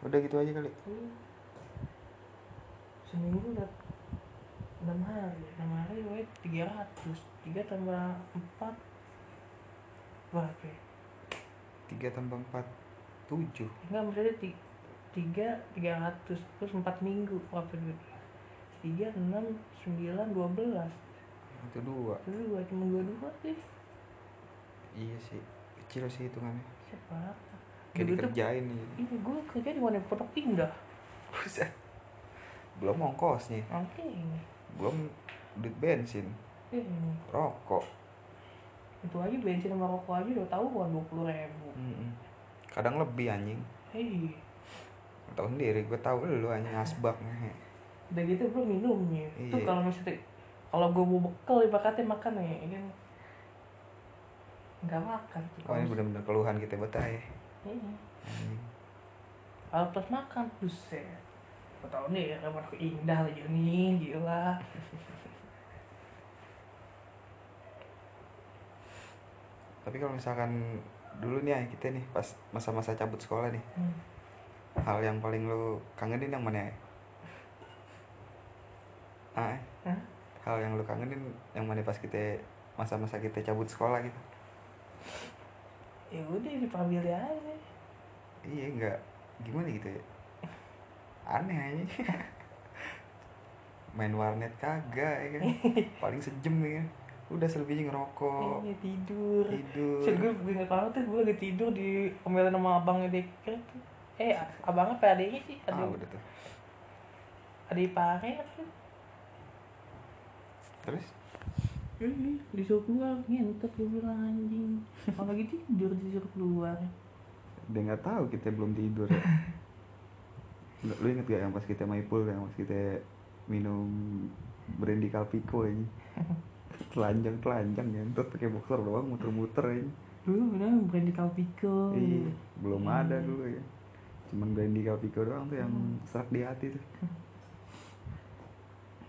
udah gitu aja kali. Iya. seminggu udah enam hari. Enam hari gue tiga ratus. Tiga tambah empat. Berapa ya? tiga tambah empat tujuh. Enggak maksudnya ti- tiga tiga ratus terus empat minggu. Berapa duit tiga enam sembilan dua belas. Itu dua. Itu dua cuma dua dua sih. Iya sih. Kecil sih hitungannya. Siapa kayak Dulu tuh- dikerjain nih. Ini gue kerja di mana pondok indah. Buset. Belum ongkosnya. Oke ini. Belum duit bensin. Ini. Rokok. Itu aja bensin sama rokok aja udah tahu kan dua puluh ribu. Mm-mm. kadang lebih anjing. Hei tahu sendiri gue tahu lu anjing asbak ngehe. udah gitu gue minumnya. Iya. tuh kalau misalnya kalau gue mau bekal ibaratnya makan ya ini nggak makan tuh. Oh ini bener-bener keluhan kita betah ya Iya. Kalau pas makan buset gue tau nih kamar aku indah lagi nih gila tapi kalau misalkan dulu nih ya kita nih pas masa-masa cabut sekolah nih Hmm. hal yang paling lu kangenin yang mana ya ah eh? Hal yang lu kangenin yang mana pas kita masa-masa kita cabut sekolah gitu ya udah di pamilya aja. Iya enggak gimana gitu ya? Aneh aja. Main warnet kagak ya kan? Paling sejam ya kan? Udah selebihnya ngerokok. Iya, tidur. Tidur. Terus gue gue banget tuh gue lagi tidur di omelan sama abangnya Dekker tuh. Eh abangnya apa adeknya sih? ah Adik, udah tuh. adik pare tuh terus Ih, disuruh keluar ngentot gue bilang anjing. Kalau lagi tidur disuruh keluar. Dia nggak tahu kita belum tidur ya. Lu, inget gak yang pas kita maipul yang pas kita minum brandy kalpiko ini? Telanjang telanjang ngentot pakai boxer doang muter-muter ini. Dulu bener brandy Calpico. Iya belum Hmm. ada dulu ya. Cuman brandy kalpiko doang tuh yang serak di hati tuh.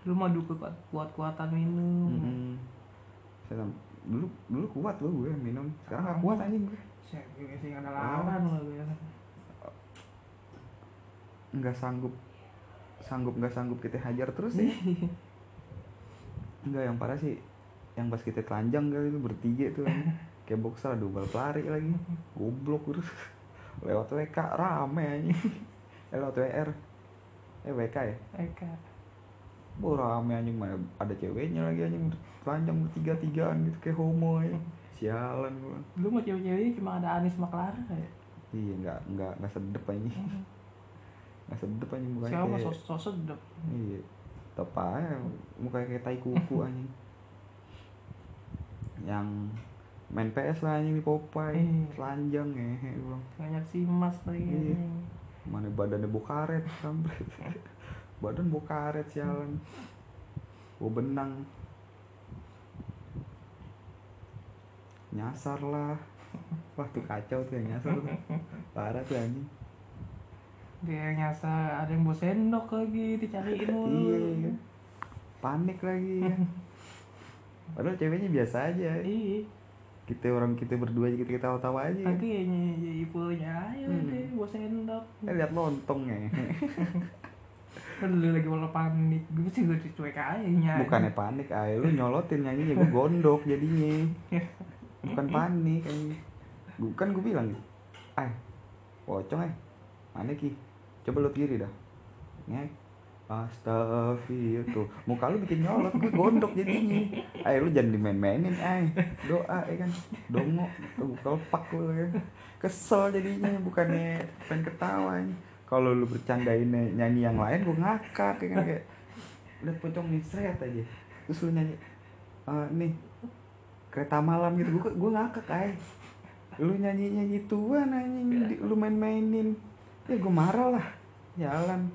Lu mah dulu kuat, kuat-kuatan minum. Mm-mm. Saya dulu dulu kuat loh gue minum. Sekarang nggak kuat anjing. Gue sih gak ada lawan. nggak sanggup sanggup nggak sanggup kita hajar terus ya. Enggak yang parah sih yang pas kita telanjang kali itu bertiga tuh kayak boxer ada bal pelari lagi. Goblok terus. Lewat WK rame anjing. Eh, lewat WR eh WK ya? Eka oh rame anjing mana ada ceweknya lagi anjing telanjang bertiga tigaan gitu kayak homo ya. Sialan gua. Lu mah cewek-ceweknya cuma ada Anis sama Clara ya? Iya nggak nggak nggak sedep anjing. Nggak sedep anjing bukannya Siapa kayak sos sos sedep? Iya tetep aja mukanya kayak tai kuku anjing. Yang main PS lah anjing di Popeye Iya. telanjang bilang. Banyak si Mas lagi Iya. mana badannya bau karet kampret badan bau karet sialan bau benang nyasar lah wah tuh kacau tuh yang nyasar tuh parah tuh anjing Dia nyasar ada yang bawa sendok lagi dicariin mulu. iya panik lagi ya. padahal ceweknya biasa aja Iya. kita orang kita berdua aja kita ketawa-tawa aja Lagi ya ipunya ayo Hmm. deh bawa sendok. eh lihat lontong ya Lu lagi malah panik. Gue sih gue cuek aja nyanyi. bukannya panik ay lu nyolotin nyanyinya. Gue gondok jadinya. Bukan panik ay. bukan gue bilang gitu ay pocong ay mana ki? Coba lu kiri dah. Ngek Astagfirullah. Tuh muka lu bikin nyolot gue gondok jadinya. Ay lu jangan dimain-mainin ay doa ya kan. Dongo tuh kelpak lu ya kesel jadinya bukannya pengen ketawa ini kalau lu bercandain nyanyi yang lain gue ngakak ya kan kayak lihat pocong nih seret aja terus lu nyanyi "Eh, nih kereta malam gitu. Gue gue ngakak ay lu nyanyinya gituan anjing di- lu main-mainin. Ya gue marah lah jalan.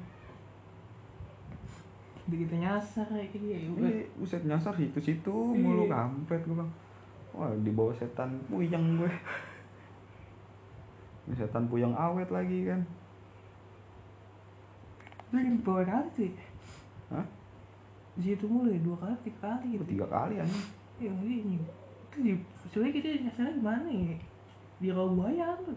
Begitu nyasar kayak gitu ya udah. Iya, buset nyasar situ-situ mulu Iya. kampret gue bang wah di bawah setan puyeng gue. Setan puyeng awet lagi kan Lu yang bawa kali tuh. ya? Hah? Di situ mulu ya dua kali tiga kali gitu. tiga kali anjing Ya ini. Itu di sebenarnya kita nyasarnya gimana ya? Di Rawabuaya tuh.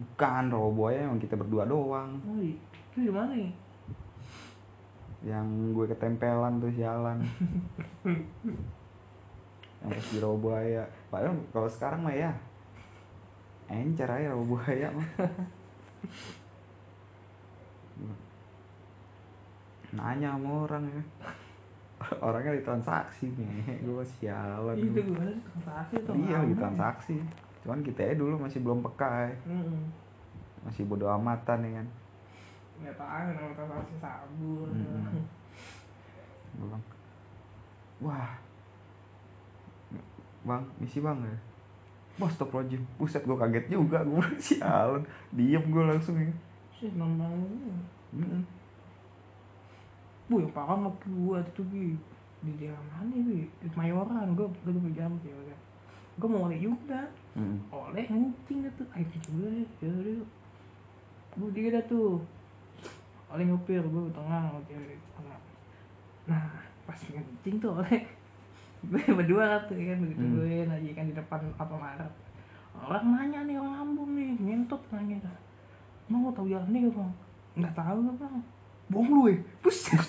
bukan rawa buaya emang kita berdua doang oh iya itu gimana nih yang gue ketempelan tuh sialan yang pas di rawa buaya padahal kalau sekarang mah ya encer aja rawa buaya mah nanya sama orang ya. Orangnya di transaksi nih gue sialan itu gue. transaksi tuh iya lagi transaksi. Cuman kita ya dulu masih belum peka ya. hmm. masih bodo amatan ya kan? Nggak tahu nama transaksi sabun. Mm-mm. Gua bilang wah bang misi bang ya? Wah stop lojim Buset gue kaget juga. Gue sialan Diem gue langsung ya. Sih nambang Mm-mm. Bu yang parah nggak gua itu bi. Di daerah mana bi? Di Mayoran gua gua tuh jam sih ya gua mau oleh juga. Mm-mm. oleh dah tuh ayo deh ya udah gua dia dah tuh. Oleh ngupir gua di tengah oke di tengah. Nah pas ngencing tuh oleh. Gue berdua tuh ya kan begitu Hmm. gue lagi kan di depan apa Maret. Orang nanya nih orang Ambon nih. Ngentot nanya mau tahu jalan nih bang? Nggak tahu bang bohong lu ya buset.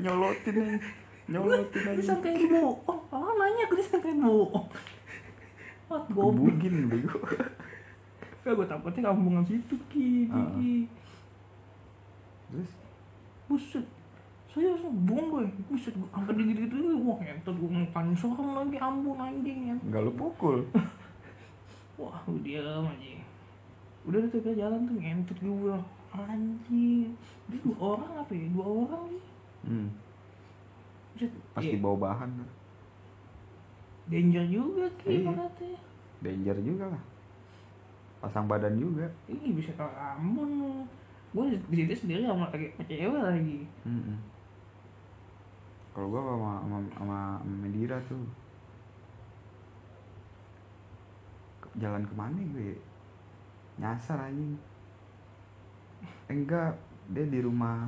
Nyolotin aja Nyolotin aja disangkain bohong. Orang nanya gue disangkain bohong? What goblok. Gebugin bego. Gak gue takutnya kampungan situ ki. Ah. Ki. Terus? Buset. Saya langsung bohong gue Buset gue angkat diri gitu Wah ngentot gue makan sorong lagi. Ambon anjing ya. Gak lu pukul? Wah gue diam aja Udah tuh kita jalan tuh ngentot gue bilang Anjing. Dia dua orang apa ya? Dua orang nih hmm. Pasti iya, bawa bahan. Danger juga ki Iya. katanya Danger juga lah. Pasang badan juga. Ih bisa Ambon. Lu Gue di situ sendiri sama lagi sama cewek lagi. Mm-mm. Kalau gua sama, sama, sama, Medira tuh. Jalan ke mana gue ya? Nyasar anjing Enggak Dia di rumah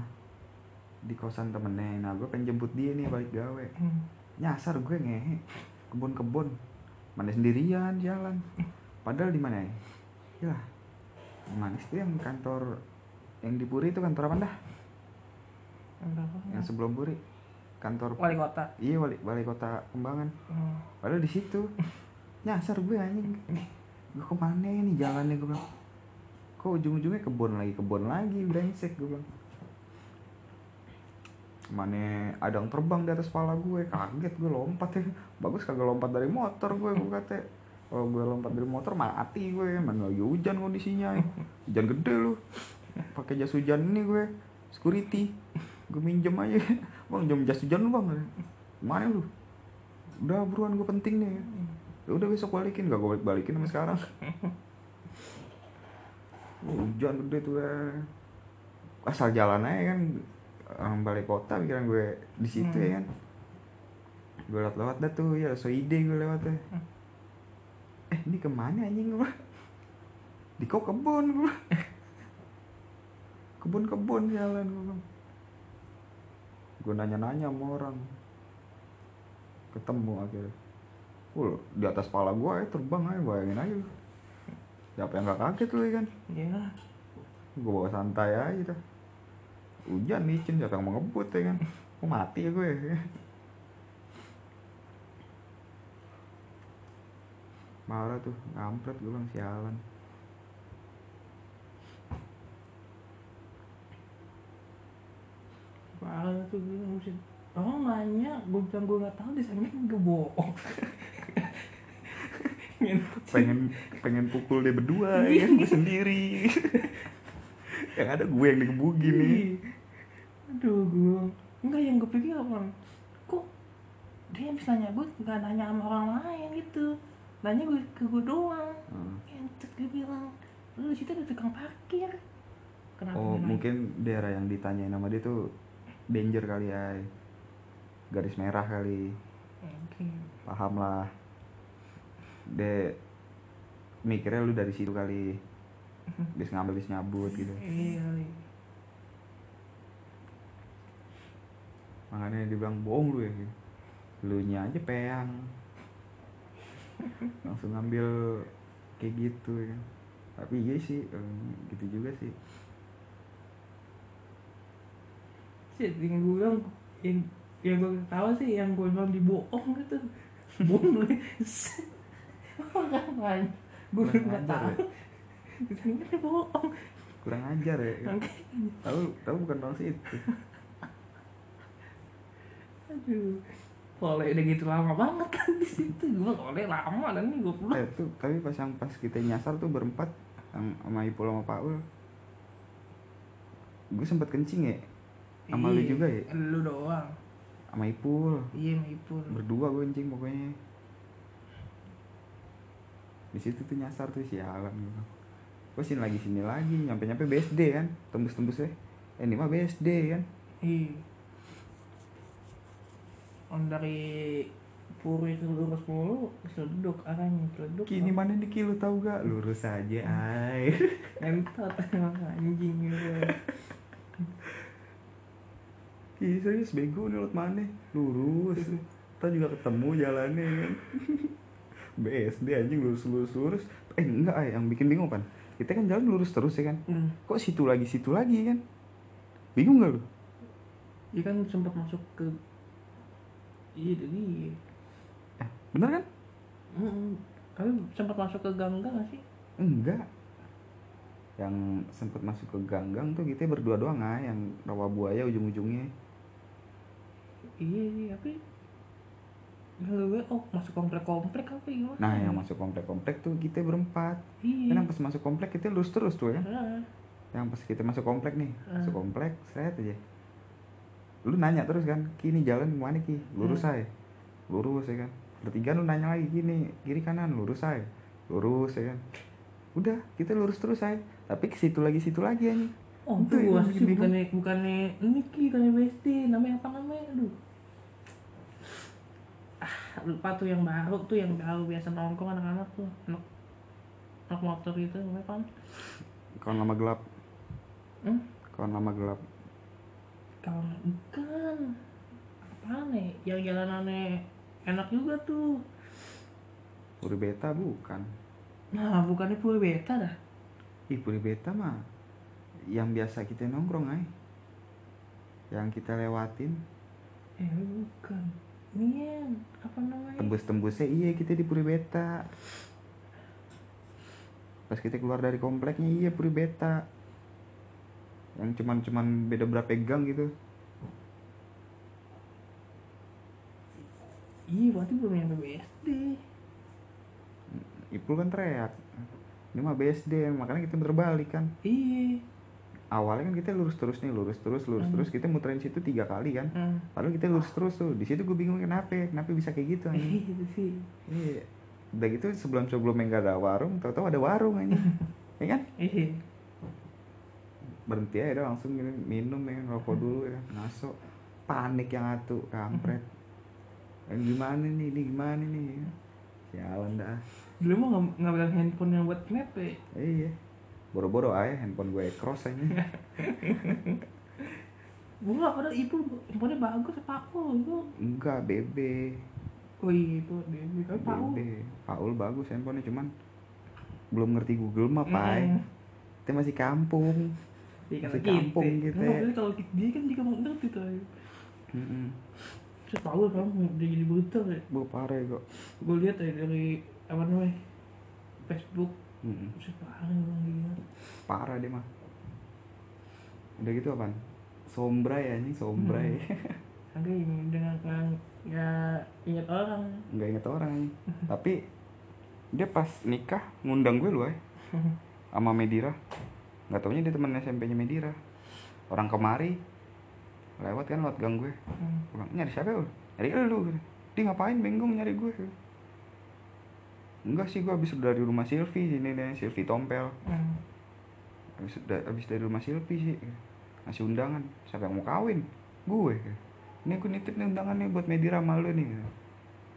Di kosan temennya. Nah gue pengen jemput dia nih balik gawe. Hmm. Nyasar gue ngehe Kebun-kebun. Mana sendirian jalan. Padahal di mana ya? Ya Manis tuh yang kantor Yang di Puri itu kantor apa dah? Yang sebelum Puri. Kantor Wali kota. Iya wali, wali kota Kembangan. Hmm. Padahal di situ. Nyasar gue anjing. Gue ke mana nih jalannya gue bilang Kok ujung-ujungnya kebun lagi Kebun lagi brengsek gue bilang. Mana ada yang terbang di atas kepala gue Kaget gue lompat ya. Bagus kagak lompat dari motor gue Gue kata. Kalau gue lompat dari motor mati gue Mana lagi hujan kondisinya. Hujan gede lu. Pakai jas hujan ini gue Security. Gue minjem aja. Bang jam jas hujan lu bang. Mana lu? Udah buruan gue penting nih. Ya udah besok balikin. Gak gue balik balikin sampai sekarang hujan gede tuh ya. Asal jalan aja kan orang balik kota pikiran gue di situ Hmm. ya kan. Gue lewat lewat dah tuh ya so ide gue lewat tuh. Hmm. eh ini ke mana anjing gue di kok kebun gue kebun kebun jalan gue gue nanya nanya sama orang. Ketemu akhirnya. Wah, di atas kepala gue ya terbang aja bayangin aja. Siapa yang gak kaget lu ya kan ya gue bawa santai aja tuh hujan licin siapa yang mau ngebut ya kan mau mati ya gue marah tuh ngampret gue bilang sialan. Parah tuh gue mesti orang nanya gue bilang gue nggak tahu disangkain gue bohong sih. pengen pengen pukul dia berdua ya kan? Gue sendiri. Yang ada gue yang digebugin nih. Ih. aduh gue enggak yang gue pikir apa? Kok dia bisa nanya gue nggak nanya sama orang lain gitu. Nanya gue ke gue doang. Hmm. ngentot gue bilang lu situ ada tukang parkir. Kenapa oh dia nanya? mungkin daerah yang ditanyain nama dia tuh danger kali ya garis merah kali. Mungkin. paham lah de mikirnya lu dari situ kali. Bis ngambil bis nyabut gitu. Iya kali. makanya dibilang bohong lu ya. Lu nya aja peyang langsung ngambil kayak gitu ya. Tapi iya sih em, gitu juga sih. Sih yang gue bilang yang yang gue tahu sih yang gue bilang dibohong gitu. Bohong gue Kurang nggak ajar tahu. Ternyata bohong. Kurang ajar ya. Tahu tahu bukan bangsa itu. Aduh. Oleh udah gitu lama banget kan di situ. Gue oleh lama dan nih gue pulang. Eh tuh tapi pas yang pas kita nyasar tuh berempat yang sama Ipul sama Paul gue sempet kencing ya? Sama lu Iya, juga ya? lu doang. Sama Ipul. Iya Maipur berdua gue kencing pokoknya di situ tuh nyasar tuh sialan gitu gue sini lagi sini lagi? Nyampe nyampe BSD kan? Tembus tembus eh ini mah BSD kan? Iya. On dari Puri ke lurus mulu seleduk arahnya seleduk kini mana nih kilo tahu gak lurus aja ay entot emang anjing gitu Ih serius bego nih lewat mana? Lurus. Ntar juga ketemu jalannya kan BSD anjing lurus lurus lurus. Eh enggak ay yang bikin bingung kan kita kan jalan lurus terus ya kan? Hmm. kok situ lagi situ lagi kan? Bingung gak lu? Dia kan sempat masuk ke iya jadi eh, bener kan? Hmm. tapi sempat masuk ke gang-gang gak sih? Enggak. Yang sempet masuk ke ganggang tuh kita berdua doang ah yang rawa buaya ujung-ujungnya iya iya tapi Gue, oh masuk komplek-komplek apa gimana? nah yang masuk komplek-komplek tuh kita berempat. Iya. kan yang pas masuk komplek kita lurus terus tuh ya. Ah, yang pas kita masuk komplek nih Hmm. masuk komplek seret aja. Lu nanya terus kan kini jalan ke mana ki? Lurus Hmm. aja. Lurus ya kan. Bertiga lu nanya lagi gini kiri kanan lurus aja. Lurus ya kan. Udah kita lurus terus aja. Tapi ke situ lagi situ lagi aja Oh, Itu bingung. bukannya bukannya ini ki bukannya BSD, namanya apa namanya? Aduh. Ah, lupa tuh yang baru tuh yang baru biasa nongkrong anak-anak tuh. Anak, anak motor itu namanya apa? kawan lama gelap Hmm? kawan lama gelap Kalau bukan. Apaan nih? Yang jalanannya enak juga tuh. Puri Beta bukan Nah, bukannya Puri Beta dah. ih Puri Beta mah yang biasa kita nongkrong ay yang kita lewatin Eh, bukan. Nian, apa namanya? tembus-tembusnya iya kita di Puri Beta pas kita keluar dari kompleknya iya Puri Beta yang cuman cuman beda berapa gang gitu Iya, berarti belum nyampe BSD. Ipul kan teriak ini mah BSD makanya kita berbalik kan Iya. Awalnya kan kita lurus terus nih lurus terus lurus Hmm. terus. Kita muterin situ tiga kali kan. Hmm. padahal kita lurus terus tuh. Di situ gue bingung kenapa kenapa bisa kayak gitu anjing. Iya iya. Udah gitu sebelum sebelumnya nggak ada warung tahu-tahu ada warung aja ya kan? Iya. berhenti aja langsung minum ya rokok dulu ya. Ngaso panik yang atu kampret. Yang gimana nih ini gimana nih? Sialan dah. Dulu mah nggak nggak pegang handphone yang buat map ya. iya boro-boro aja handphone gue cross aja Gue nggak padahal itu handphonenya bagus apa aku itu. enggak BB Oh iya itu dia. Tapi Paul. BB Paul bagus handphonenya cuman belum ngerti Google Map pai Mm-mm. kita masih kampung kan Masih gitu. kampung gitu ya. tapi kalau dia kan juga mau ngerti tuh. Mm-mm. Terus Paul kan dia jadi brutal ya. Bu parah kok Gue lihat ya dari apa namanya Facebook. Terus parah gila. parah dia mah. Udah gitu apaan? Sombray anjing sombray. Agak ini dengan nggak ingat orang. nggak inget orang anjing. Tapi dia pas nikah ngundang gue lu eh. Sama Medira. Nggak taunya dia teman SMP nya Medira. Orang kemari lewat kan lewat gang gue. Hmm. Nyari siapa lu nyari lu dia ngapain bengong nyari gue enggak sih gue habis dari rumah Silvi sini deh Silvi Tompel. Hmm. habis, da- habis dari rumah Silvi sih. Ngasih undangan siapa yang mau kawin? Gue. Ini aku nitip nih undangannya buat Medira sama lu nih.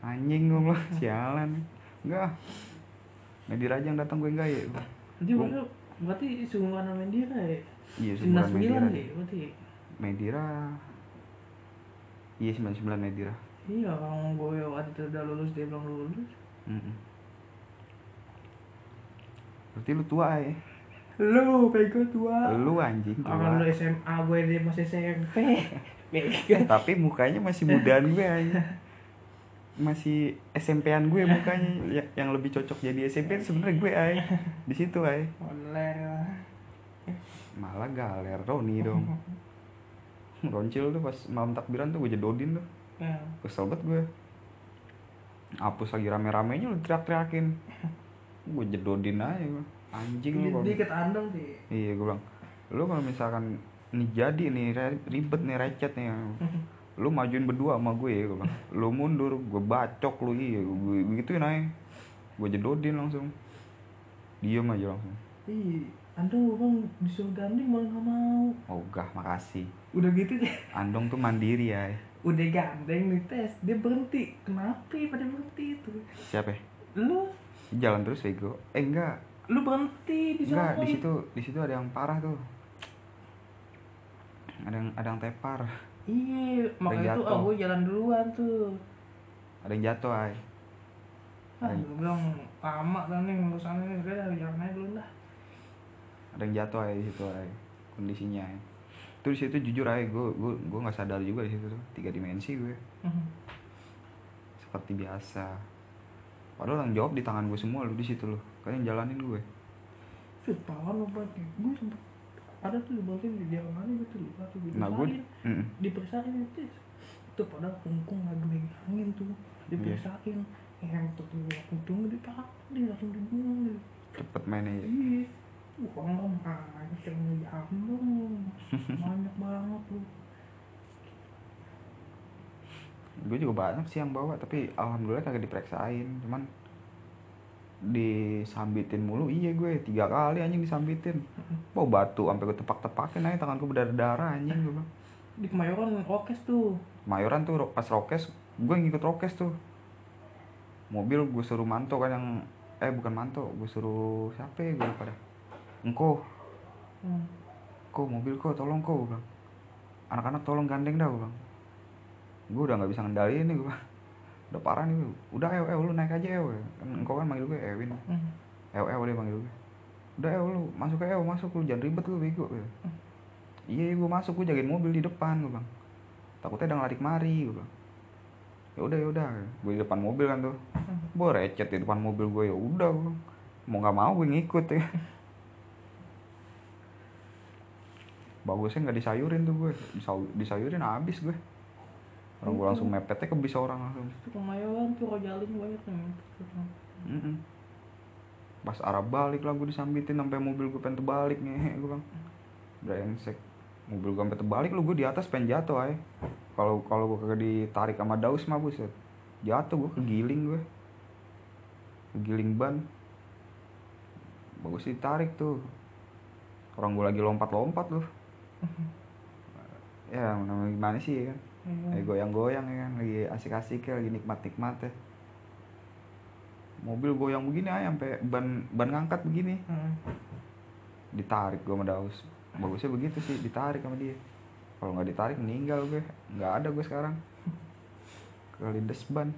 Anjing gue bilang sialan. Enggak. Medira aja yang datang gue enggak ya Jadi Gua- berarti, sama dia ya? iya sembilan Medira. deh, berarti. Medira. Iya 99 Medira. Iya, orang gue waktu itu udah lulus dia belum lulus. Mm-mm. Berarti lu tua ya lu bego tua. Lu anjing orang lu tua SMA gue dia masih SMP bego. Tapi mukanya masih mudaan gue aja masih SMP-an gue mukanya Ya- yang lebih cocok jadi SMP sebenarnya gue ay. Di situ ay. Lah. Malah galer Roni dong. Roncil tuh pas malam takbiran tuh gue jedodin tuh. Ya. Kesel banget gue. Hapus lagi rame-ramenya lu teriak-teriakin gue jedodin aja gue anjing lu kalau- dikit andong sih. Iya gue bilang lu kalau misalkan nih jadi nih ribet nih recet nih lu majuin berdua sama gue gue bilang. Lu mundur gue bacok lu iya gue begituin aja. Gue jedodin langsung. Diem aja langsung. Ih andong bang disuruh gandeng malah nggak mau. Ogah makasih. Udah gitu deh andong tuh mandiri ya. Udah gandeng nih tes. Dia berhenti. Kenapa ya pada berhenti itu? Siapa ya? lu jalan terus bego eh enggak. Lu berhenti di enggak sana di situ di situ ada yang parah tuh. Ada yang ada yang tepar. Iya makanya tuh aku jalan duluan tuh. Ada yang jatuh ay. Ah gue bilang lama kan nih urusannya nih. Udah jalan aja dulu dah. Ada yang jatuh ay di situ ay. Kondisinya ay. itu di situ jujur ay gue gue gue nggak sadar juga di situ tuh. Tiga dimensi gue. Seperti biasa padahal yang jawab di tangan gue semua lu di situ loh. Kan yang jalanin gue. Sih, parah lo banget gue sempet ada tuh di bagian di dia mana gitu lupa tuh nah gue Mm-mm. diperisain itu itu padahal kungkung lagi megangin tuh. Diperisain yang tuh tuh untung di pak dia langsung dibuang gitu. Cepet mainnya ya. iya. Uang lo yang jambung banyak banget lu gue juga banyak sih yang bawa tapi alhamdulillah kagak diperiksain. Cuman disambitin mulu iya gue tiga kali anjing disambitin. Bawa batu sampai gue tepak-tepakin aja tanganku berdarah darah anjing gue di kemayoran rokes tuh. Mayoran tuh pas rokes gue ngikut rokes tuh. Mobil gue suruh manto kan yang eh bukan manto gue suruh siapa ya gue lupa dah engko. Hmm. kok mobil kok tolong kok gue bilang. Anak-anak tolong gandeng dah gue bilang gue udah nggak bisa ngendaliin nih gue udah parah nih gue udah ew ew lu naik aja ew. Kan engkau kan manggil gue Ewin. Hmm. ew ew dia manggil gue udah ew lu masuk ke ew masuk lu jangan ribet lu bego gue iya gue masuk gue jagain mobil di depan gue bilang. Takutnya ada lari kemari gue bilang. Ya udah ya udah gue di depan mobil kan tuh. Gue recet di depan mobil gue ya udah gue mau nggak mau gue ngikut ya. Bagusnya nggak disayurin tuh gue disayurin habis gue orang gue langsung mepetnya ke bis orang langsung itu kemayoran tuh rojalin banyak yang Mm-mm. Pas arah balik lah gue disambitin sampai mobil gue pengen terbalik ngehe gue bang. Brengsek. Mobil gue sampai terbalik lu gue di atas pengen jatuh ay. Kalau kalau gue kagak ditarik sama Daus mah buset. Jatuh gue kegiling gue. Kegiling ban. Bagus ditarik tuh. Orang gue lagi lompat-lompat loh. ya namanya gimana sih ya kan. Lagi goyang-goyang ya kan, lagi asik-asik ya, lagi nikmat-nikmat ya. Mobil goyang begini aja sampai ban ban ngangkat begini. Hmm. Ditarik gue sama Daus. Bagusnya begitu sih, ditarik sama dia. Kalau nggak ditarik meninggal gue. nggak ada gue sekarang. Kelindes ban.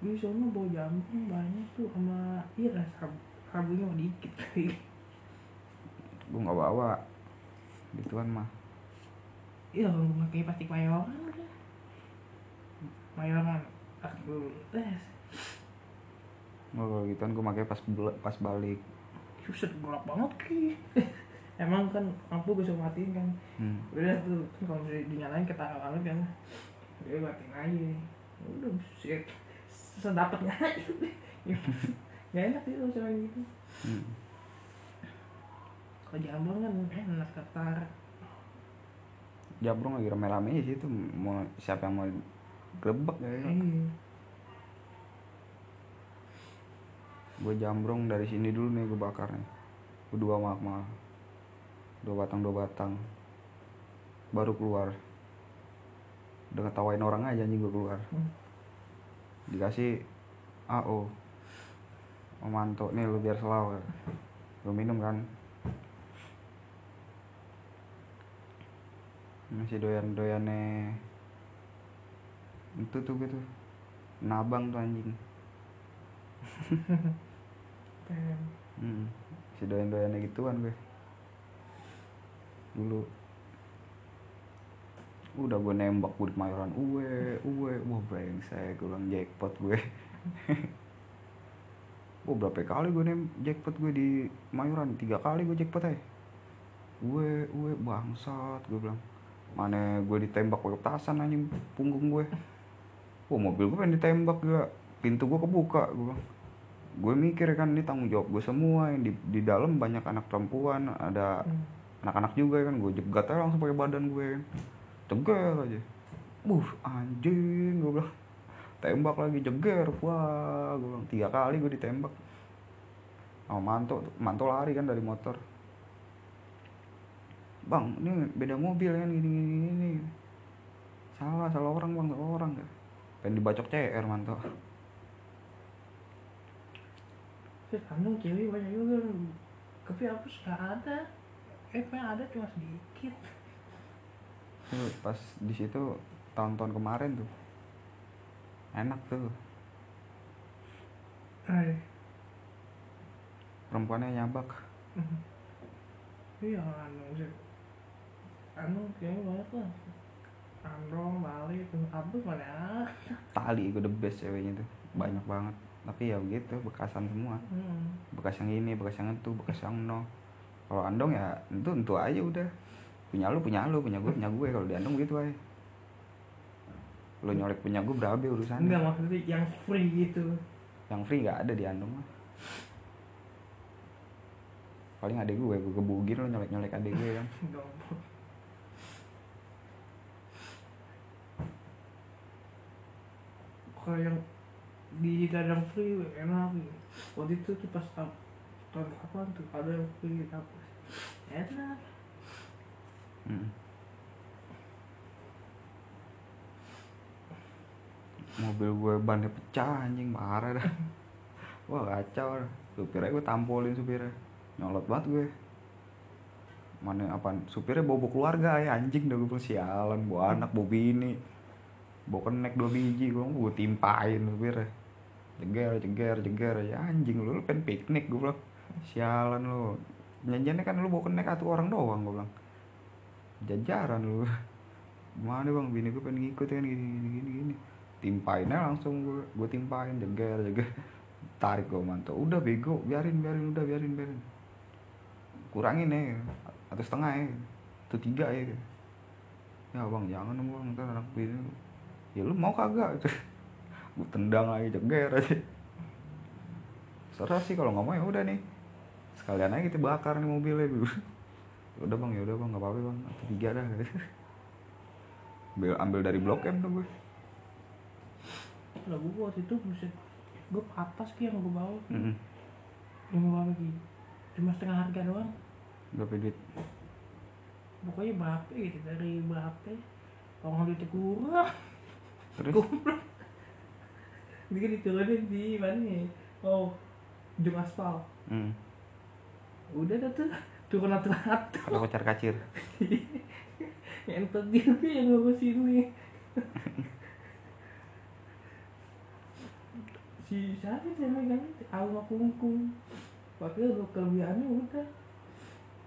di sana bawa jambung banyak tuh sama iya lah sab sabunnya mah dikit Gue nggak bawa. Gituan mah. Iya gue pakai plastik mayoran mayoran aku les Oh, kalau gituan gue pakai pas pas balik. Suset gelap banget ki. Emang kan lampu bisa matiin kan. Hmm. udah tuh kan kalau misalnya dinyalain ketawa banget kan. Dia matiin aja. Udah buset sedapatnya aja nggak enak sih sama gitu. Hmm. kalau jambang kan enak ketar Jabrong lagi rame-rame sih itu mau siapa yang mau grebek ya. iya Gue jambrong dari sini dulu nih gue bakar nih. Gue dua mak. Dua batang dua batang. Baru keluar. Udah ngetawain orang aja anjing gue keluar. Hmm. Dikasih AO. Memanto nih lu biar selaw. Gue minum kan. Masih doyan-doyannya itu tuh gitu. Nabang tuh anjing. Hmm. si doyan doyannya gituan gue. Dulu. Udah gue nembak gue di Kemayoran uwe uwe. Wah brengsek gue bilang jackpot gue. Wah berapa kali gue nem jackpot gue di Mayoran? Tiga kali gue jackpot aja. Gue gue bangsat gue bilang mana gue ditembak pakai petasan anjing punggung gue wah mobil gue pengen ditembak juga pintu gue kebuka gue bilang. Gue mikir kan ini tanggung jawab gue semua. Yang di di dalam banyak anak perempuan ada Hmm. anak-anak juga kan. Gue jegat aja langsung pakai badan gue kan. Ceger aja. Buh anjing gue bilang. Tembak lagi jeger. Wah gue bilang tiga kali gue ditembak. Sama manto manto lari kan dari motor bang ini beda mobil kan gini gini gini salah salah orang bang salah orang pengen dibacok CR Terus kandung cewek banyak juga. Tapi apa nggak ada. Eh ada cuma sedikit. Tuh, pas di situ tahun-tahun kemarin tuh. Enak tuh. Eh. Perempuannya nyabak. Iya kandung kandung cewek banyak lah. Kandung balik apa mana ada tali gue the best ceweknya tuh. Banyak banget. Tapi ya begitu bekasan semua. Hmm. bekas yang ini bekas yang itu bekas yang no. Kalau andong ya itu tentu aja udah. Punya lu punya lu punya gue punya gue. Kalau di andong gitu aja. Lo nyolek punya gue berabe urusannya. Enggak maksudnya yang free gitu. Yang free nggak ada di andong mah. Paling adek gue gue gebugin lo nyolek nyolek adek gue kan kalau yang di gadang free enak gitu. waktu itu tuh pas tahun kapan tuh? Ada yang free apa enak. Mm. mobil gue bannya pecah anjing marah dah. Wah kacau dah. supirnya gue tampolin supirnya. Nyolot banget gue. Mana apa supirnya bawa keluarga ya anjing. Dah gue bilang, sialan bawa anak bawa bini bawa kenek dua biji gue gue timpain supirnya jeger jeger jeger. Ya anjing lu, lu pengen piknik gue bilang. Sialan lu. Janjiannya kan lu bawa kenek satu orang doang gue bilang. Jajaran lu. Gimana bang? Bini gue pengen ngikut kan gini gini gini gini. Timpain aja langsung gue gue timpain jeger jeger. Tarik gue mantap udah bego. Biarin biarin udah biarin biarin. Kurangin ya. Atau setengah ya. Atau tiga ya. Ya bang jangan bang. Ntar anak bini ya lu mau kagak? Gue tendang lagi jeger aja. Serah sih kalau nggak mau ya udah nih. Sekalian aja kita bakar nih mobilnya dulu udah bang ya udah bang nggak apa-apa bang. Atau tiga dah. Ambil ambil dari blok M tuh gue lagu gua waktu itu buset. Gue atas ki yang gue bawa. Mm-mm. yang gue bawa ki cuma setengah harga doang. Berapa duit? Pokoknya berapa gitu. Dari berapa? Orang duitnya kurang terus? Ini kan diturunin di mana nih oh ujung aspal. Hmm. udah dah tuh turun atu-atu ada kocar kacir. Entot dia tuh yang ngurus ini si siapa sih yang megang itu? Alma Kungkung padahal kelebihannya udah.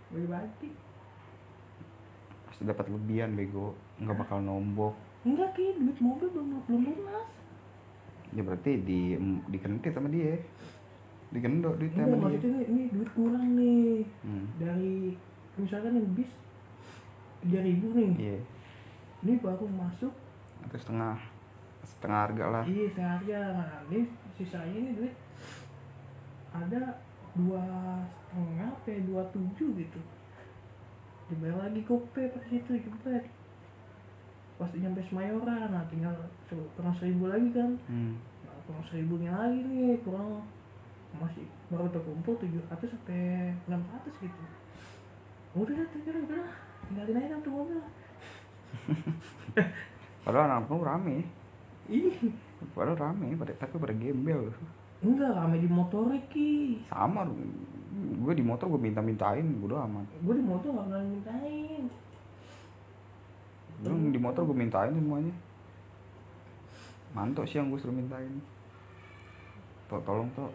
Bagi bagi pasti dapat lebihan bego. Nggak bakal nombok enggak ki duit mobil belum belum lunas. Ya berarti di dikentit sama dia. Digendok duitnya enggak sama dia. ini, ini duit kurang nih. Hmm. dari misalkan yang bis tiga ribu nih. Iya. Ini baru masuk. Atau setengah setengah harga lah. Iya seharga nah ini sisanya ini duit ada dua setengah sampai dua tujuh gitu. Dibayar lagi kope pas situ jemput pas nyampe Semayoran nah tinggal kurang seribu lagi kan. Hmm. nah, kurang seribunya lagi nih kurang masih baru terkumpul tujuh ratus sampai enam ratus gitu. Udah dah tinggal udah dah. tinggalin aja tuh mobil. Padahal anak lu rame. Ini padahal rame pada tapi pada gembel. Enggak rame di motor ki sama gue di motor gue minta mintain bodo amat. Gue di motor nggak pernah mintain Belum di motor gue mintain semuanya. Mantok sih yang gue suruh mintain. To tolong tuh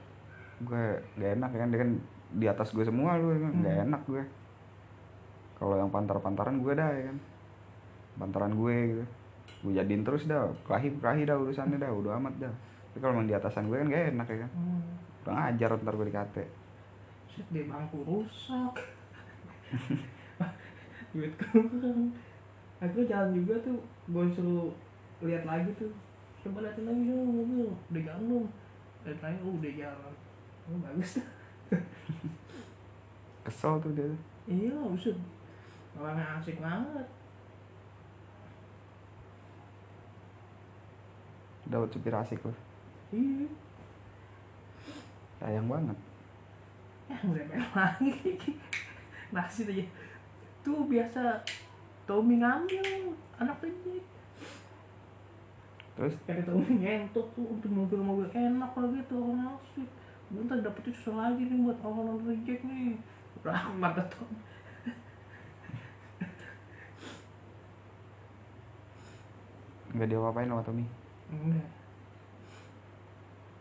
gue gak enak kan? Dia kan di atas gue semua lu ya kan? Hmm. enak gue kalau yang pantar-pantaran gue dah ya kan? Pantaran gue gitu. Gue jadiin terus dah. Kelahi kelahi dah urusannya dah. Udah amat dah. Tapi kalau emang di atasan gue kan gak enak ya kan? Hmm. kurang ajar ntar gue dikate. Set dia bangku rusak. Duit kurang aku jalan juga tuh gue suruh lihat lagi tuh. Coba liatin lagi dong mobil udah jalan belum lihat lagi oh udah jalan. Oh bagus tuh. Kesel tuh dia. Iya usut orangnya asik banget. Dapat supir asik loh iya. Sayang banget. Ya udah lagi. Nasi aja. Tuh biasa Tommy ngambil anak kecil terus? Kayak Tommy ngentot tuh untuk mobil-mobil enak lagi tuh orang asik gue ntar dapetnya susah lagi nih buat orang orang reject nih. Rahmat tuh nggak dia apain sama Tommy? Enggak.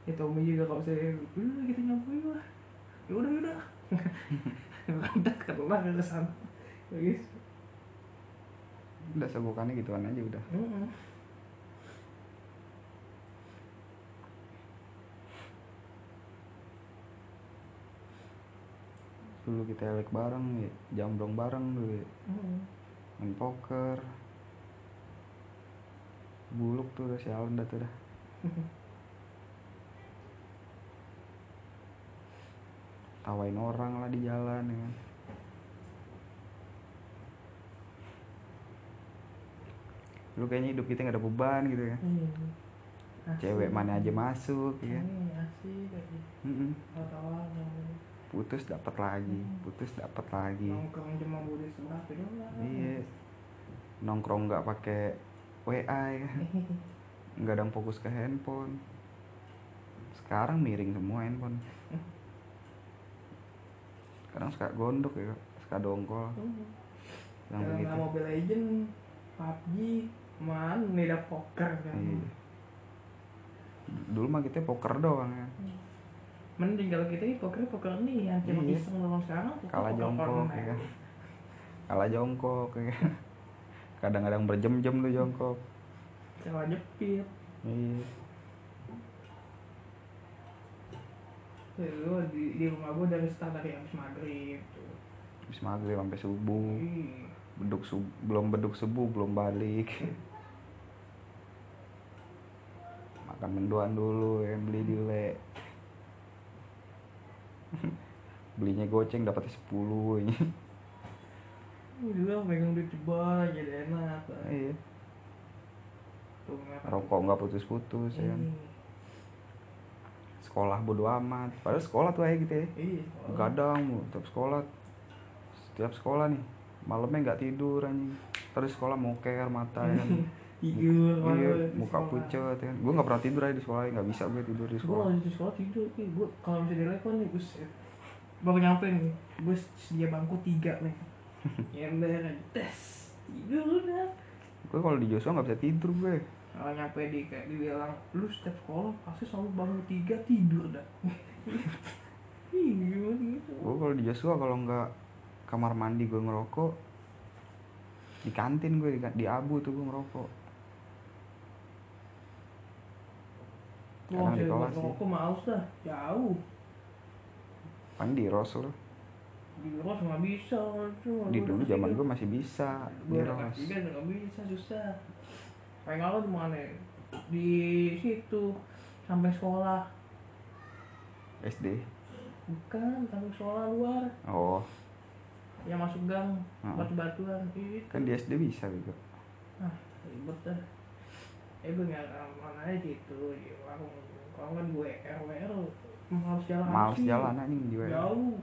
Ya Tommy juga kalau saya udah kita nyamperin lah. Ya udah ya udah udah kelar ke sana. Ya guys udah sebukannya gituan aja udah. Mm-mm. dulu kita elek bareng ya jambrong bareng dulu ya. Main poker. Buluk tuh udah sialan dah tuh dah. Tawain orang lah di jalan ya kan lu kayaknya hidup kita gak ada beban gitu ya Iya. Asik. cewek mana aja masuk ya Iya, asik aja. Mm-mm. Tawa-tawa. putus dapat lagi putus dapat lagi Nongkrong cuma sebelah itu doang. iya nongkrong nggak pakai wa ya nggak ada yang fokus ke handphone sekarang miring semua handphone sekarang suka gondok ya suka dongkol yang Dalam begitu Mobile Legend, PUBG, mana nih ada poker kan. Iya. dulu mah kita poker doang ya Mending kalau kita ini poker poker nih yang cuma Iya. iseng doang sekarang. poker- kalah poker jongkok ya kan kalah jongkok ya kan kadang-kadang berjam-jam lu jongkok Kalah jepit. iya Lu di, di rumah gua dari start dari habis maghrib tuh. habis maghrib sampai subuh Ih, beduk sub- belum beduk subuh belum balik makan mendoan dulu ya beli di le belinya goceng dapatnya 10 ini. Juga pegang duit jebol jadi enak. lah. iya. Rokok nggak putus-putus ya. Iya. sekolah bodo amat. Padahal sekolah tuh aja gitu ya. Iya. kadang mu setiap sekolah. Setiap sekolah nih malamnya nggak tidur anjing. Terus sekolah moker mata ya Iya, iya muka pucet ya kan gue nggak pernah tidur aja di sekolah nggak bisa gue tidur di Gue sekolah kalau di sekolah tidur, gue kalau bisa telepon nih, buset. Baru nyampe nih, gue sedia bangku tiga nih. Aja, tes, tidur udah. gue kalau di Joshua nggak bisa tidur gue Kalau nyampe di kayak dibilang, lu setiap sekolah pasti selalu bangun tiga tidur dah. Gimana gitu. gue kalau di Joshua kalau nggak kamar mandi gue ngerokok di kantin gue di, di abu tuh gue ngerokok Kadang di kelas sih. rokok males dah, jauh. paling di ros lo Di Ros nggak bisa. cuma di dulu zaman gue masih bisa di gue udah ros udah nggak bisa susah. Kayak kalau di mana ya? di situ sampai sekolah. SD bukan sampai sekolah luar. Oh. Yang masuk gang batu-batuan. Itu kan di SD bisa gitu. Ah ribet dah eh gue nggak mana aja gitu di warung. Kalau kan gue RWR males jalan males jalan anjing di WR. jauh.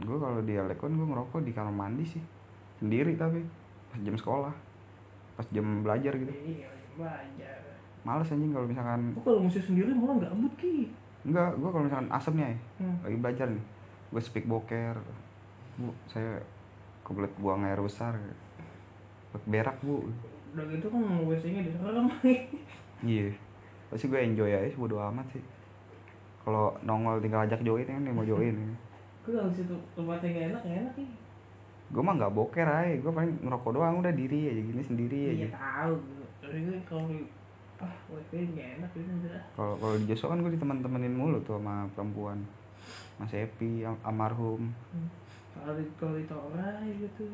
Gue kalau di Alekon gue ngerokok di kamar mandi sih sendiri tapi pas jam sekolah pas jam belajar gitu. Iya belajar. Males anjing kalau misalkan gue kalau musik sendiri malah gabut ki. Enggak gue kalau misalkan asapnya ya hmm. lagi belajar nih gue speak boker bu saya kebelet buang air besar berak bu udah gitu kan WC nya diserem iya. Pasti gue enjoy aja bodo amat sih. Kalau nongol tinggal ajak join kan dia mau join. Gue kalau situ tempatnya gak enak gak enak nih gue mah nggak boker aja gue paling ngerokok doang udah diri aja gini sendiri iya aja tahu tapi gue kalau ah wifi gak enak gitu kalau kalau di Joshua kan gue diteman-temanin mulu tuh sama perempuan. Mas Epi al- almarhum. Kalau di kalau di torai gitu.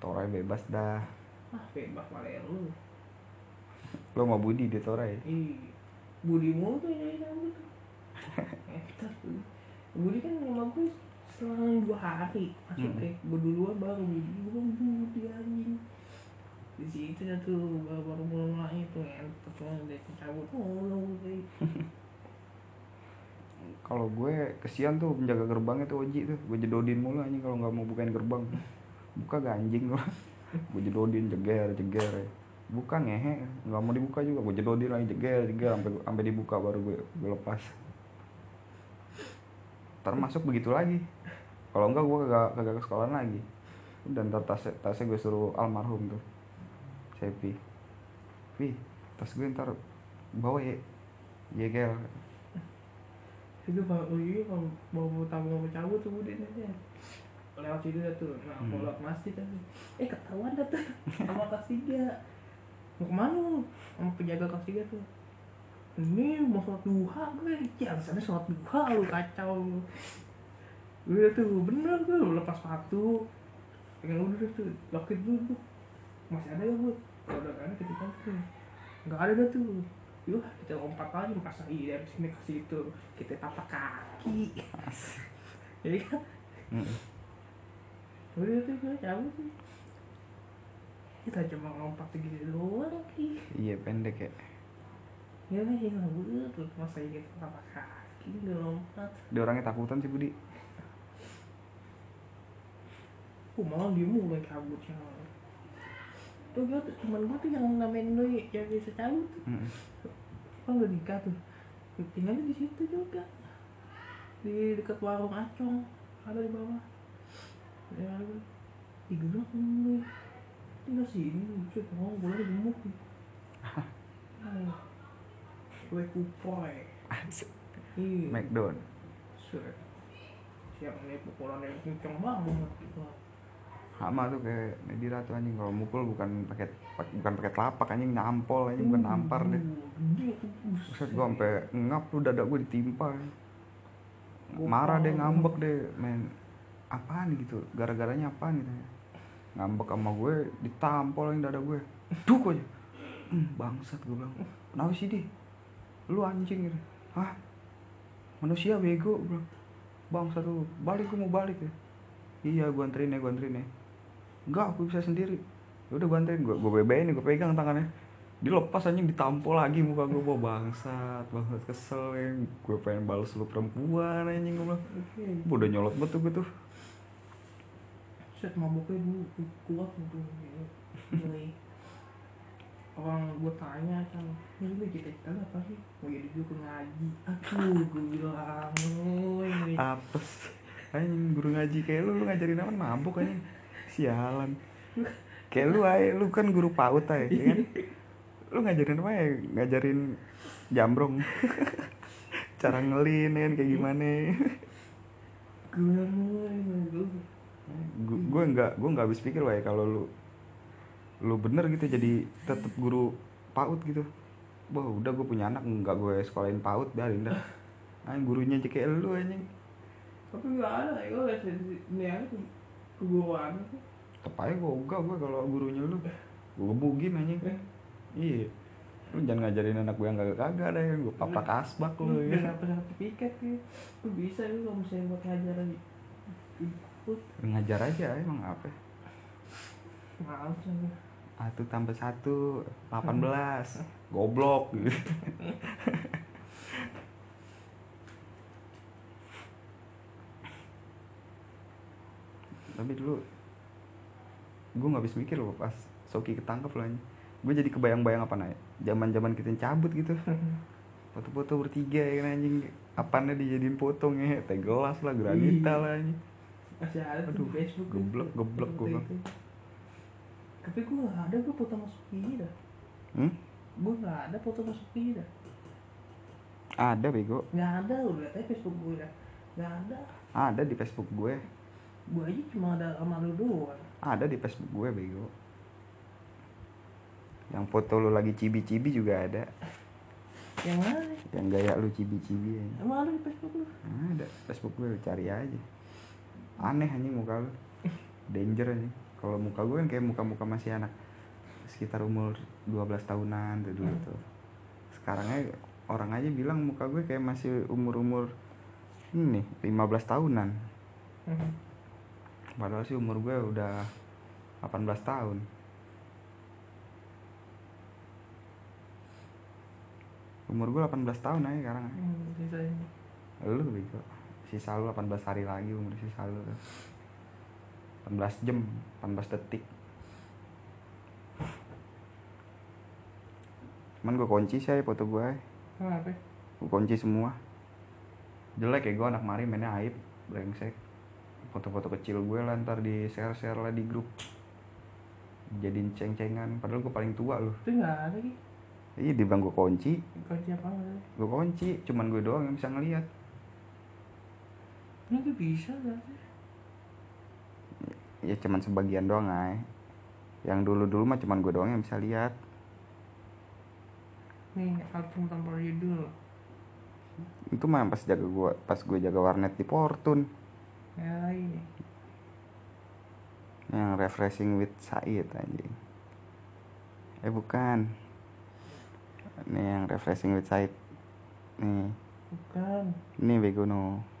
Torai bebas dah ah bebas malah lu. Lo mau Budi di Torai ih Budi mulu tuh yang kamu tuh. Budi. Kan sama gue selang dua hari. Masuk Hmm. kayak gue duluan baru Budi gue Budi anjing. Di situ dah tuh baru baru mulai itu entar tuh dia cabut oh kayak kalau gue kesian tuh penjaga gerbangnya tuh Oji tuh. Gue jedodin mulu anjing kalau nggak mau bukain gerbang. Buka gak anjing gue gue jedodin jeger jeger. Buka ngehe. Nggak mau dibuka juga. Gue jedodin lagi jeger jeger. Sampai sampai dibuka baru gue gue lepas. Termasuk begitu lagi. Kalau enggak gue kagak kagak ke sekolah lagi. Dan ntar tasnya gue suruh almarhum tuh. Sepi. Pi tas gue ntar bawa ya jeger. Itu mau mau tamu mau cabut tuh Budi aja lewat situ dah tuh. Nah Hmm. mau lewat masjid dah tuh. Eh ketahuan dah tuh. Sama kelas tiga mau ke mana lu sama penjaga kelas tiga tuh. Ini mau sholat duha gue. Ya alasannya sholat duha lu kacau. Lu gue tuh bener tuh lepas sepatu pengen udah tuh loket dulu tuh. Masih ada ya bu kalau udah ada ketika tuh. Nggak ada dah tuh. Yuk kita lompat lagi pas lagi dari sini ke situ kita tapak kaki. Jadi kan? Mm. Udah tuh gue cabut tuh kita cuma lompat gitu doang ki. Iya pendek ya. Ya kan ya nggak tuh masa kita tapak kaki nggak lompat. Dia orangnya takutan sih Budi. Aku malah dia mulai cabutnya tuh gue tuh temen gue tuh yang namain lo yang bisa cabut tuh. Mm. kan udah nikah tuh. Tinggalnya di situ juga. Di dekat warung acong ada di bawah ya ada di gerak gue tinggal sini cuy mau gue lagi gemuk nih. Kue kupoy. Iya. McDonald. Set. siap nih pukulan yang kenceng banget gitu. Sama tuh kayak Medira tuh anjing. Kalau mukul bukan pakai pak- bukan pakai telapak anjing nampol anjing bukan nampar deh. Buset gua sampai ngap lu dada gue ditimpa Gua marah deh ngambek deh men apaan gitu? Gara-garanya apaan gitu ngambek sama gue ditampol yang dada gue. Duk aja. Hmm, bangsat gue bilang. Kenapa sih di? Lu anjing gitu. Hah? Manusia bego gue bilang. Bangsat lu balik gue mau balik ya. Iya gue anterin ya gue anterin ya. Enggak aku bisa sendiri. Ya udah gue anterin. Gue gue bebein gue pegang tangannya. Dilepas anjing ditampol lagi muka gue bawa bangsat bangsat kesel ya. Gue pengen balas lu perempuan anjing gue bilang. Udah nyolot betul gue tuh set mabuknya dulu kuat gitu mulai orang gue tanya kan ini kita kita apa sih? Mau jadi dulu ngaji. Aduh gue bilang apes. Anjing guru ngaji kayak lu lu ngajarin apa? Mabuk anjing. Sialan. Kayak lu aja lu kan guru paut aja ya kan? Lu ngajarin apa ya? Ngajarin jambrong. Cara ngelin ya kan, kayak gimana? Gue gue gue nggak gue nggak habis pikir wae kalau lu lu bener gitu jadi tetep guru paut gitu. Wah udah gue punya anak nggak gue sekolahin paut biarin dah anjing gurunya aja kayak lu anjing. Tapi gak ada ya gue liat di ini aja keguruan aja gue ogah gue kalau gurunya lu. Gue gebugin anjing. Eh. iya. Lu jangan ngajarin anak gue yang kagak kagak deh gue papak asbak lu ya. dapet sertifikat ya. Lu bisa lu kalau misalnya buat ngajaran di ikut ngajar aja emang apa? Lah satu tambah satu delapan belas. Goblok. Gitu tapi dulu gue nggak habis mikir loh pas Soki ketangkep loh gue jadi kebayang-bayang apa nih zaman zaman kita cabut gitu. Foto-foto bertiga ya kan anjing. Apanya dijadiin potong ya teh gelas lah granita Iya. lah anjing masih ada tuh Aduh, di Facebook geblek, geblek gua. itu. tapi gue gak ada gue foto masuk ini dah. Hmm? gue gak ada foto masuk ini dah. Ada bego. Nggak ada lu lihat aja Facebook gue dah. Nggak ada. Ada di Facebook gue gue aja cuma ada sama lu doang. Ada di Facebook gue bego. Yang foto lu lagi cibi-cibi juga ada. Yang mana? Yang gaya lu cibi-cibi aja. emang ada di Facebook lu? Ada Facebook gue cari aja aneh anjing muka lu danger anjing. Kalau muka gue kan kayak muka-muka masih anak sekitar umur 12 tahunan tuh dulu Hmm. tuh. Sekarang aja orang aja bilang muka gue kayak masih umur-umur ini 15 tahunan. Mhm. padahal sih umur gue udah 18 tahun. Umur gue 18 tahun aja sekarang. Hmm, lu bego sisa lu 18 hari lagi umur sisa lu tuh. 18 jam 18 detik. Cuman gue kunci sih ya foto gue kenapa? Gue kunci semua. Jelek ya gue anak mari mainnya aib brengsek. Foto-foto kecil gue lah ntar di share-share lah di grup. Jadiin ceng-cengan padahal gue paling tua loh. Itu nggak ada sih iya di bang gue kunci. Kunci apa gue kunci cuman gue doang yang bisa ngeliat ini tuh bisa nggak sih ya cuman sebagian doang ay. Yang dulu-dulu mah cuman gue doang yang bisa lihat. Nih album tanpa judul. Itu mah pas jaga gua pas gue jaga warnet di Fortune ya ini. Yang refreshing with Said anjing. Eh bukan. Ini yang refreshing with Said. Nih. Bukan. Ini bego no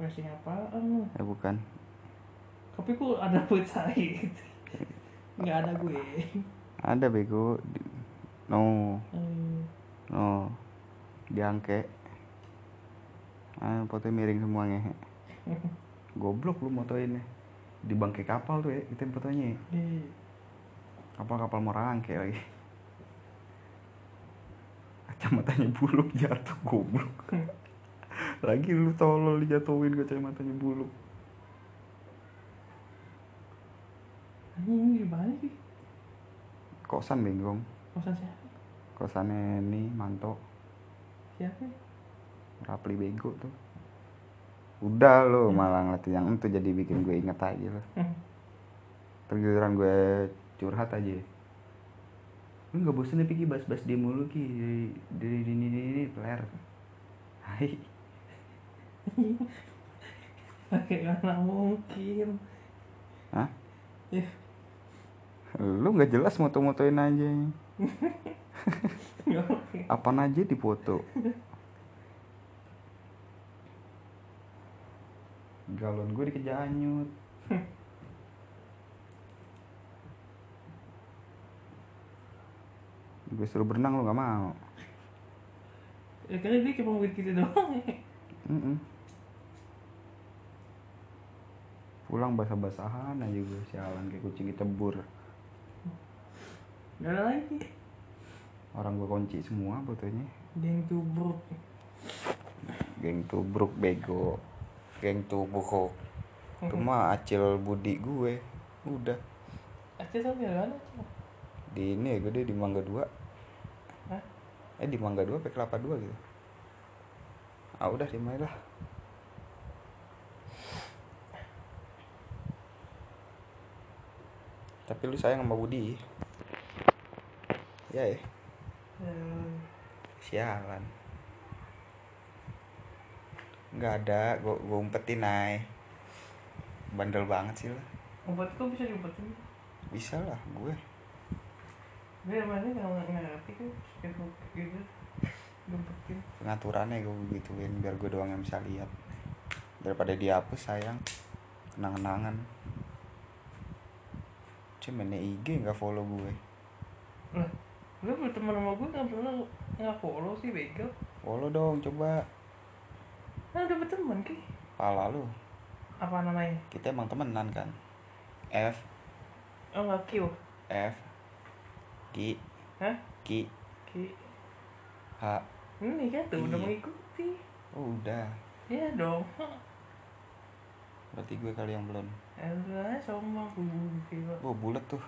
racing apaan? Lu eh bukan. Tapi kok ada buat Said nggak ada gue. Ada bego. Di- no. Hmm, no. Diangke. Ah foto miring semuanya. Goblok lu motoinnya. Di bangkai kapal tuh ya itu fotonya. Di. Kapal-kapal mau rangke lagi. Kacamatanya buluk jatuh goblok lagi lu tolol dijatuhin kacamatanya buluk ini di mana sih kosan bengong kosan siapa kosannya ini manto siapa rapli bego tuh udah lo malah ngeliatin yang itu jadi bikin gue inget aja lo Hmm. tergiliran gue curhat aja lu nggak bosen ya Piki bahas-bahas dia mulu ki dari ini ini ini peler hai pakai anak mungkin? Hah? ya. Lu nggak jelas moto-motoin aja apaan aja di foto galon gue dikejar anyut. Gue suruh berenang lu nggak mau. Ya kali dia cuma buat gitu doang Mm-mm. pulang basah-basahan aja gue sialan kayak kucing ditebur. Nggak ada lagi. Orang gue kunci semua fotonya. Geng tubruk. Geng tubruk bego. Geng tubruk itu mah acil budi gue. Udah. Aceh sampai mana Aceh? di ini ya gue di mangga dua. Hah? eh di mangga dua apa kelapa dua gitu ah udah di mana lah. Tapi lu sayang sama Budi. Ya ya? Eh, sialan. Nggak ada gue gue umpetin ay. Bandel banget sih lah. Obat kok bisa diumpetin? Bisa lah gue. Gue mana nggak ngerti kan? Gitu pengaturannya gue gituin biar gue doang yang bisa lihat. Daripada dihapus sayang. Kenang-kenangan. Cuman IG nggak follow gue. Lah lu berteman sama gue nggak pernah nggak follow sih bego. Follow dong coba. Kan udah berteman ki. Pala lu. Apa namanya? Kita emang temenan kan? F. Oh nggak Q. F. Ki. Hah? Ki. Ki. H ini kan tuh udah Iya. mengikuti. Oh, udah. Ya dong. Berarti gue kali yang belum. Elah, sama gila. oh bulat tuh.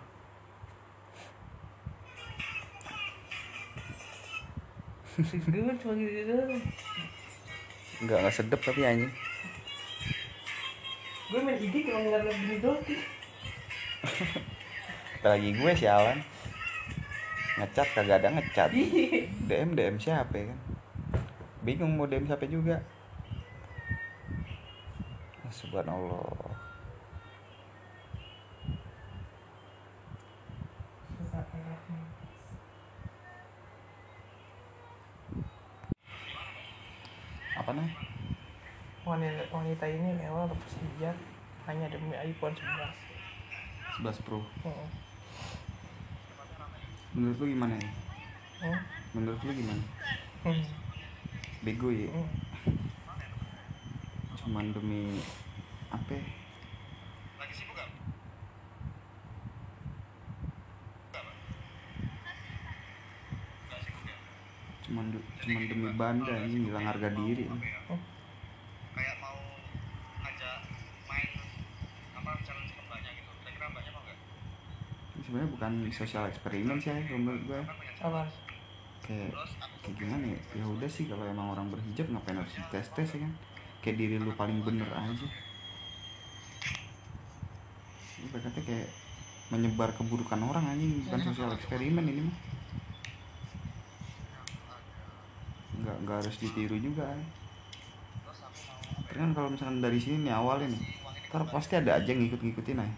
Gue cuma gitu doang. Nggak nggak sedep tapi anjing. Gue main IG cuma ngeliat gini doang lagi gue sialan ngecat kagak ada ngecat. DM DM siapa ya kan? Bingung mau DM siapa juga. Ah, subhanallah. Apa namanya? Wanita, wanita ini rela lepas hijab hanya demi iPhone 11 11 Pro. Hmm. Menurut lu gimana ya Hmm. menurut lu gimana Hmm. bego ya Hmm. cuman demi apa cuman cuman demi banda ini hilang harga diri kayak mau ajak main apa challenge ke mbaknya gitu kira-kira mbaknya mau nggak Ini sebenarnya bukan sosial eksperimen sih ya menurut gue apa? Kayak kayak gimana ya? Ya udah sih kalau emang orang berhijab ngapain harus dites tes ya kan? Kayak diri lu paling bener aja. Ini berkata kayak menyebar keburukan orang anjing. Bukan sosial eksperimen ini mah. Nggak nggak harus ditiru juga. Tapi kan kalau misalkan dari sini nih awalnya nih ntar pasti ada aja yang ngikut-ngikutin ay.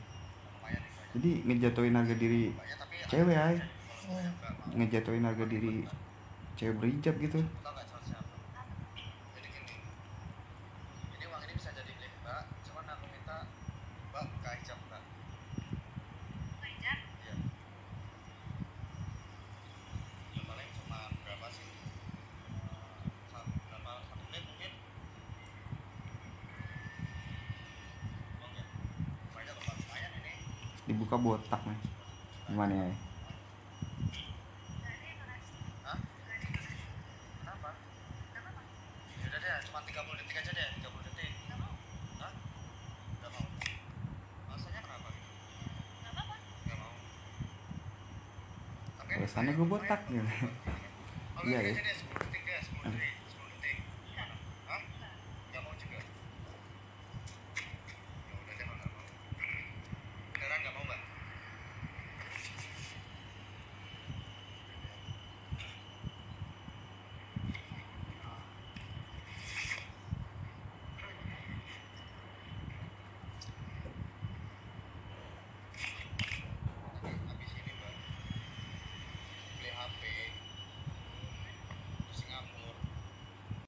jadi ngejatuhin harga diri cewek ay. Hmm. ngejatuhin harga diri cewek berhijab gitu. Iya. Dibuka botak nih gimana ya Hah? Kenapa? Yaudah deh, cuma 30 detik aja deh, 30 detik. Hah? Gak mau. Alasannya kenapa? Gak mau. Oke. alasannya gue botak gitu iya ya